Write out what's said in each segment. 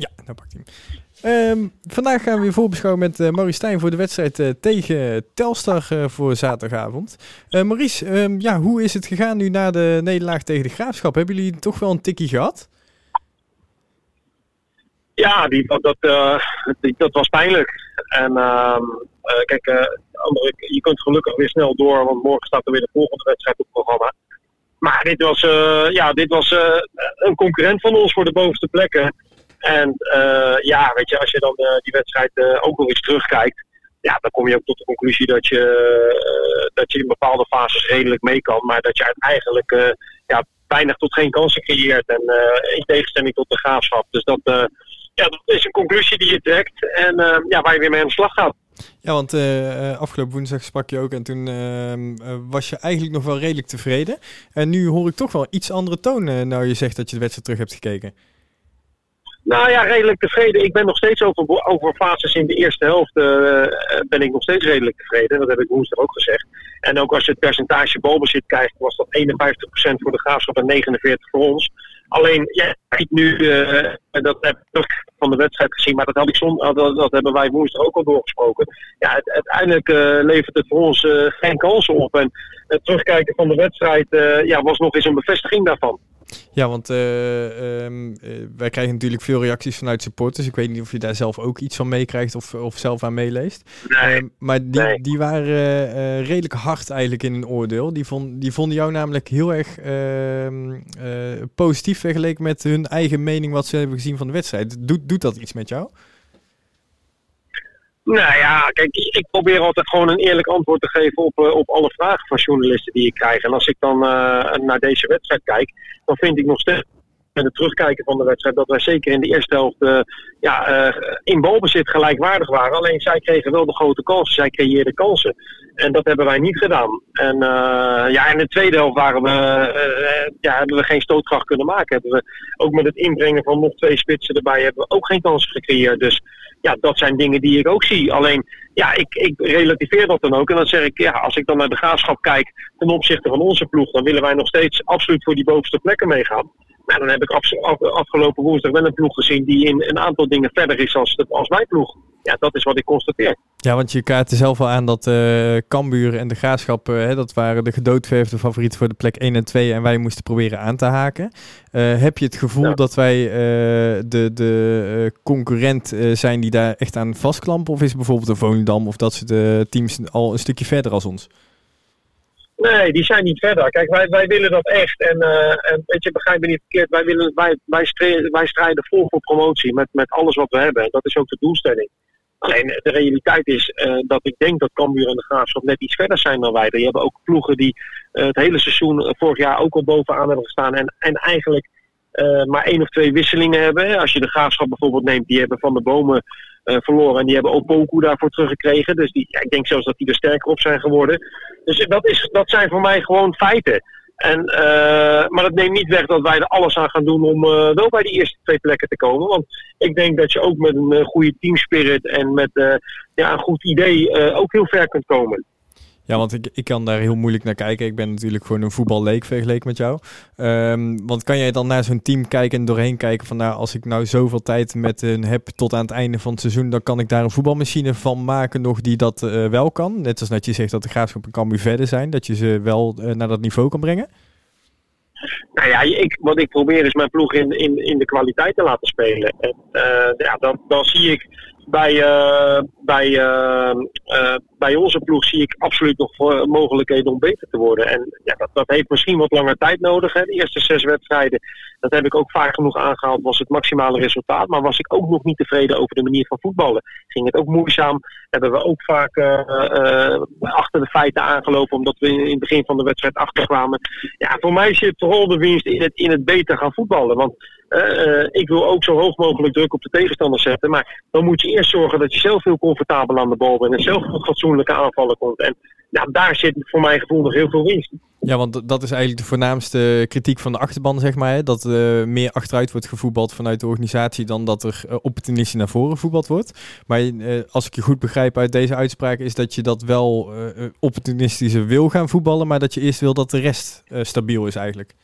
Ja, nou pakt hij. Ehm, vandaag gaan we weer voorbeschouwen met uh, Maurice Stijn voor de wedstrijd uh, tegen Telstar uh, voor zaterdagavond. Maurice, um, ja, hoe is het gegaan nu na de nederlaag tegen de Graafschap? Hebben jullie toch wel een tikkie gehad? Ja, die, dat, dat was pijnlijk. En ehm, kijk, andere, je kunt gelukkig weer snel door, want morgen staat er weer de volgende wedstrijd op het programma. Maar dit was, ja, dit was een concurrent van ons voor de bovenste plekken. En uh, ja, weet je, als je dan uh, die wedstrijd uh, ook nog eens terugkijkt, ja, dan kom je ook tot de conclusie dat je, dat je in bepaalde fases redelijk mee kan, maar dat je eigenlijk ja, weinig tot geen kansen creëert. En in tegenstelling tot de graafschap. Dus dat, ja, dat is een conclusie die je trekt en ja, waar je weer mee aan de slag gaat. Ja, want afgelopen woensdag sprak je ook en toen uh, was je eigenlijk nog wel redelijk tevreden. En nu hoor ik toch wel iets andere toon nou je zegt dat je de wedstrijd terug hebt gekeken. Nou ja, redelijk tevreden. Ik ben nog steeds over, over fases in de eerste helft uh, ben ik nog steeds redelijk tevreden. Dat heb ik woensdag ook gezegd. En ook als je het percentage balbezit kijkt, was dat 51% voor de Graafschap en 49% voor ons. Alleen, ja, ziet nu, uh, dat heb ik van de wedstrijd gezien, maar dat, had ik zon, dat, dat hebben wij woensdag ook al doorgesproken. Ja, uiteindelijk uh, levert het voor ons geen kansen op. En het terugkijken van de wedstrijd ja, was nog eens een bevestiging daarvan. Ja, want uh, um, wij krijgen natuurlijk veel reacties vanuit supporters. Ik weet niet of je daar zelf ook iets van meekrijgt of, of zelf aan meeleest. Nee, uh, maar die, die waren uh, redelijk hard eigenlijk in een oordeel. Die, vond, die vonden jou namelijk heel erg ehm, positief vergeleken met hun eigen mening wat ze hebben gezien van de wedstrijd. Doet, doet dat iets met jou? Nou ja, kijk, ik probeer altijd gewoon een eerlijk antwoord te geven op, uh, op alle vragen van journalisten die ik krijg. En als ik dan uh, naar deze wedstrijd kijk, dan vind ik nog steeds met het terugkijken van de wedstrijd dat wij zeker in de eerste helft uh, ja, uh, in balbezit gelijkwaardig waren. Alleen zij kregen wel de grote kansen, zij creëerden kansen. En dat hebben wij niet gedaan. En uh, ja, in de tweede helft waren we, ja, hebben we geen stootkracht kunnen maken. Hebben we ook met het inbrengen van nog twee spitsen erbij hebben we ook geen kansen gecreëerd. Dus ja, dat zijn dingen die ik ook zie. Alleen, ja, ik, ik relativeer dat dan ook. En dan zeg ik, ja, als ik dan naar de graafschap kijk ten opzichte van onze ploeg, dan willen wij nog steeds absoluut voor die bovenste plekken meegaan. Nou, dan heb ik afgelopen woensdag wel een ploeg gezien die in een aantal dingen verder is als, als mijn ploeg. Ja, dat is wat ik constateer. Ja, want je kaartte zelf al aan dat uh, Cambuur en de Graafschap, uh, dat waren de gedoodverfde favorieten voor de plek 1 en 2 en wij moesten proberen aan te haken. Uh, heb je het gevoel ja. dat wij de, de concurrent zijn die daar echt aan vastklampen? Of is het bijvoorbeeld een Volendam of dat soort teams al een stukje verder als ons? Nee, die zijn niet verder. Kijk, wij, wij willen dat echt. En, uh, en weet je, begrijp me niet verkeerd. Wij, willen, wij, wij, strijden, strijden vol voor promotie met, met alles wat we hebben. En dat is ook de doelstelling. Alleen de realiteit is uh, dat ik denk dat Cambuur en de Graafschap net iets verder zijn dan wij. Die hebben ook ploegen die het hele seizoen vorig jaar ook al bovenaan hebben gestaan. En, en eigenlijk maar één of twee wisselingen hebben. Als je de Graafschap bijvoorbeeld neemt, die hebben van de bomen verloren. En die hebben Opoku daarvoor teruggekregen. Dus die, ik denk zelfs dat die er sterker op zijn geworden. Dus dat, is, dat zijn voor mij gewoon feiten. En, uh, maar dat neemt niet weg dat wij er alles aan gaan doen om uh, wel bij die eerste twee plekken te komen. Want ik denk dat je ook met een goede teamspirit en met ja, een goed idee ook heel ver kunt komen. Ja, want ik, ik kan daar heel moeilijk naar kijken. Ik ben natuurlijk gewoon een voetballeek vergeleken met jou. Um, want kan jij dan naar zo'n team kijken en doorheen kijken van nou, als ik nou zoveel tijd met hen heb tot aan het einde van het seizoen, dan kan ik daar een voetbalmachine van maken nog die dat uh, wel kan. Net als dat je zegt dat de Graafschap en Cambuur verder zijn, dat je ze wel uh, naar dat niveau kan brengen. Nou ja, ik, wat ik probeer is mijn ploeg in, in, in de kwaliteit te laten spelen. En, uh, ja, dan, dan zie ik bij, uh, bij, uh, uh, bij onze ploeg zie ik absoluut nog mogelijkheden om beter te worden. En ja, dat, dat heeft misschien wat langer tijd nodig. Hè. De eerste zes wedstrijden, dat heb ik ook vaak genoeg aangehaald, was het maximale resultaat. Maar was ik ook nog niet tevreden over de manier van voetballen. Ging het ook moeizaam. Hebben we ook vaak achter de feiten aangelopen, omdat we in, in, het begin van de wedstrijd achterkwamen. Ja, voor mij zit de winst in het, in het beter gaan voetballen. Want uh, ik wil ook zo hoog mogelijk druk op de tegenstander zetten. Maar dan moet je eerst zorgen dat je zelf heel comfortabel aan de bal bent. En zelf fatsoenlijke aanvallen komt. En daar zit voor mijn gevoel nog heel veel winst. Ja, want dat is eigenlijk de voornaamste kritiek van de achterban, zeg maar. Hè? Dat uh, meer achteruit wordt gevoetbald vanuit de organisatie dan dat er opportunistisch naar voren gevoetbald wordt. Maar als ik je goed begrijp uit deze uitspraak, is dat je dat wel opportunistischer wil gaan voetballen, maar dat je eerst wil dat de rest stabiel is eigenlijk.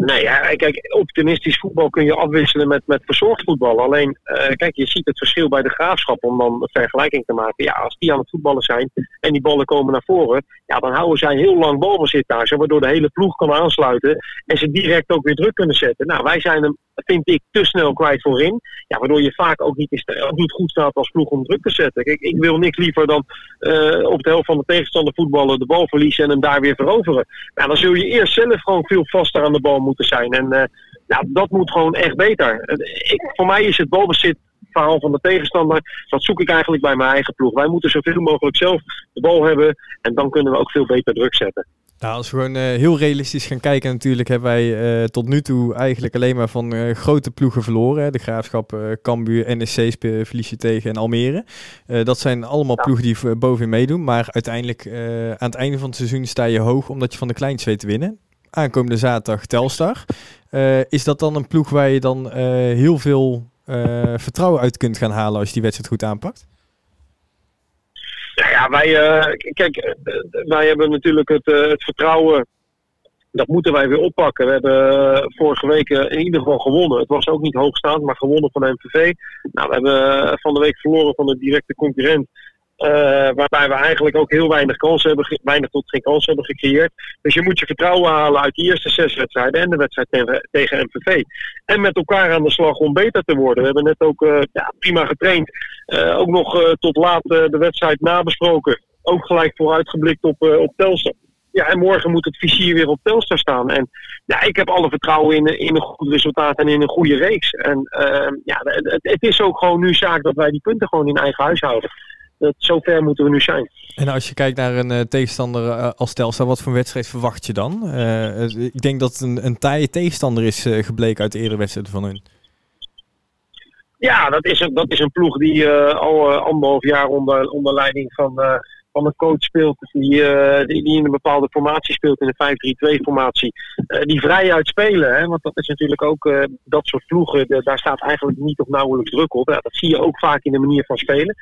Nee, kijk, optimistisch voetbal kun je afwisselen met, met verzorgd voetbal. Alleen, uh, kijk, je ziet het verschil bij de graafschap om dan een vergelijking te maken. Ja, als die aan het voetballen zijn en die ballen komen naar voren, ja, dan houden zij heel lang balbezit daar. Waardoor de hele ploeg kan aansluiten en ze direct ook weer druk kunnen zetten. Nou, wij zijn hem, vind ik, te snel kwijt voorin. Ja, waardoor je vaak ook niet, ook niet goed staat als ploeg om druk te zetten. Ik wil niks liever dan uh, op de helft van de tegenstander voetballen, de bal verliezen en hem daar weer veroveren. Nou, dan zul je eerst zelf gewoon veel vaster aan de bal moeten zijn. En uh, nou, dat moet gewoon echt beter. Ik, voor mij is het balbezit verhaal van de tegenstander. Dat zoek ik eigenlijk bij mijn eigen ploeg. Wij moeten zoveel mogelijk zelf de bal hebben. En dan kunnen we ook veel beter druk zetten. Nou, als we gewoon uh, heel realistisch gaan kijken, natuurlijk hebben wij uh, tot nu toe eigenlijk alleen maar van uh, grote ploegen verloren. De Graafschap, Cambuur, NSC verlies je tegen en Almere. dat zijn allemaal ja. ploegen die bovenin meedoen. Maar uiteindelijk aan het einde van het seizoen sta je hoog omdat je van de kleintjes weet te winnen. Aankomende zaterdag Telstar. is dat dan een ploeg waar je dan heel veel vertrouwen uit kunt gaan halen als je die wedstrijd goed aanpakt? Ja, wij, uh, kijk, wij hebben natuurlijk het, het vertrouwen. Dat moeten wij weer oppakken. We hebben vorige week in ieder geval gewonnen. Het was ook niet hoogstaand, maar gewonnen van MVV. Nou, we hebben van de week verloren van de directe concurrent. Uh, waarbij we eigenlijk ook heel weinig kansen hebben, weinig tot geen kansen hebben gecreëerd. Dus je moet je vertrouwen halen uit die eerste zes wedstrijden en de wedstrijd tegen, tegen MVV. En met elkaar aan de slag om beter te worden. We hebben net ook uh, ja, prima getraind. Uh, ook nog tot laat de wedstrijd nabesproken. Ook gelijk vooruitgeblikt op, op Telstar. Ja, en morgen moet het vizier weer op Telstar staan. En ja, ik heb alle vertrouwen in, in een goed resultaat en in een goede reeks. En ja, het, het is ook gewoon nu zaak dat wij die punten gewoon in eigen huis houden dat, zover moeten we nu zijn. En als je kijkt naar een uh, tegenstander uh, als Telstar, wat voor wedstrijd verwacht je dan? Uh, ik denk dat het een, een taaie tegenstander is gebleken uit de eerdere wedstrijden van hun. Ja, dat is een, dat is een ploeg die al anderhalf jaar onder, onder leiding van, van een coach speelt. Die, die, die, in een bepaalde formatie speelt, in een 5-3-2 formatie. die vrij uitspelen, hè, want dat is natuurlijk ook dat soort ploegen. De, daar staat eigenlijk niet of nauwelijks druk op. Ja, dat zie je ook vaak in de manier van spelen.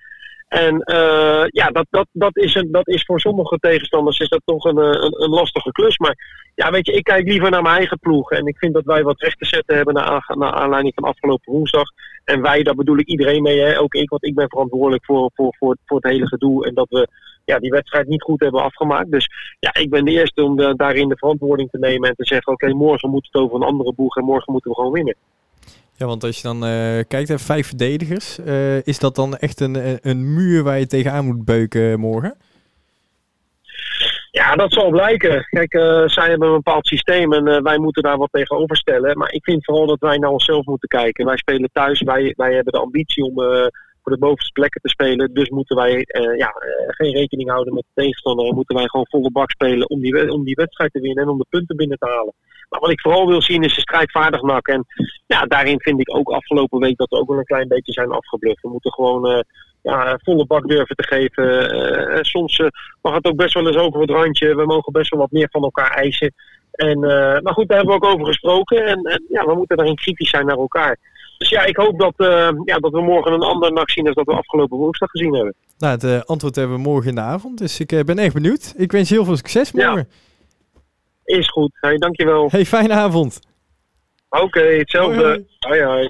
En uh, ja, dat, dat, dat, is een, dat is voor sommige tegenstanders is dat toch een, een, een, lastige klus. Maar ja, weet je, ik kijk liever naar mijn eigen ploeg. En ik vind dat wij wat recht te zetten hebben naar, naar aanleiding van afgelopen woensdag. En wij, daar bedoel ik iedereen mee, hè? ook ik, want ik ben verantwoordelijk voor, voor, voor, voor het hele gedoe. En dat we ja, die wedstrijd niet goed hebben afgemaakt. Dus ja, ik ben de eerste om daarin de verantwoording te nemen en te zeggen: oké, morgen moet het over een andere boeg en morgen moeten we gewoon winnen. Ja, want als je dan uh, kijkt naar vijf verdedigers, uh, is dat dan echt een, een muur waar je tegenaan moet beuken morgen? Ja, dat zal blijken. Kijk, zij hebben een bepaald systeem en wij moeten daar wat tegenover stellen. Maar ik vind vooral dat wij naar onszelf moeten kijken. Wij spelen thuis, wij, wij hebben de ambitie om de bovenste plekken te spelen. Dus moeten wij ja, geen rekening houden met de tegenstander. En moeten wij gewoon volle bak spelen om die, om die wedstrijd te winnen en om de punten binnen te halen. Maar wat ik vooral wil zien is de strijdvaardig nak. En ja, daarin vind ik ook afgelopen week dat we ook wel een klein beetje zijn afgebluft. We moeten gewoon uh, ja, volle bak durven te geven. Soms uh, mag het ook best wel eens over het randje. We mogen best wel wat meer van elkaar eisen. En, maar goed, daar hebben we ook over gesproken. En, en ja, we moeten daarin kritisch zijn naar elkaar. Dus ja, ik hoop dat, ja, dat we morgen een ander nacht zien dan dat we afgelopen woensdag gezien hebben. Nou, het antwoord hebben we morgen in de avond. Dus ik ben echt benieuwd. Ik wens je heel veel succes morgen. Ja. Is goed. Hey, dankjewel. Hey, fijne avond. Oké, okay, hetzelfde. Hoi hoi. hoi.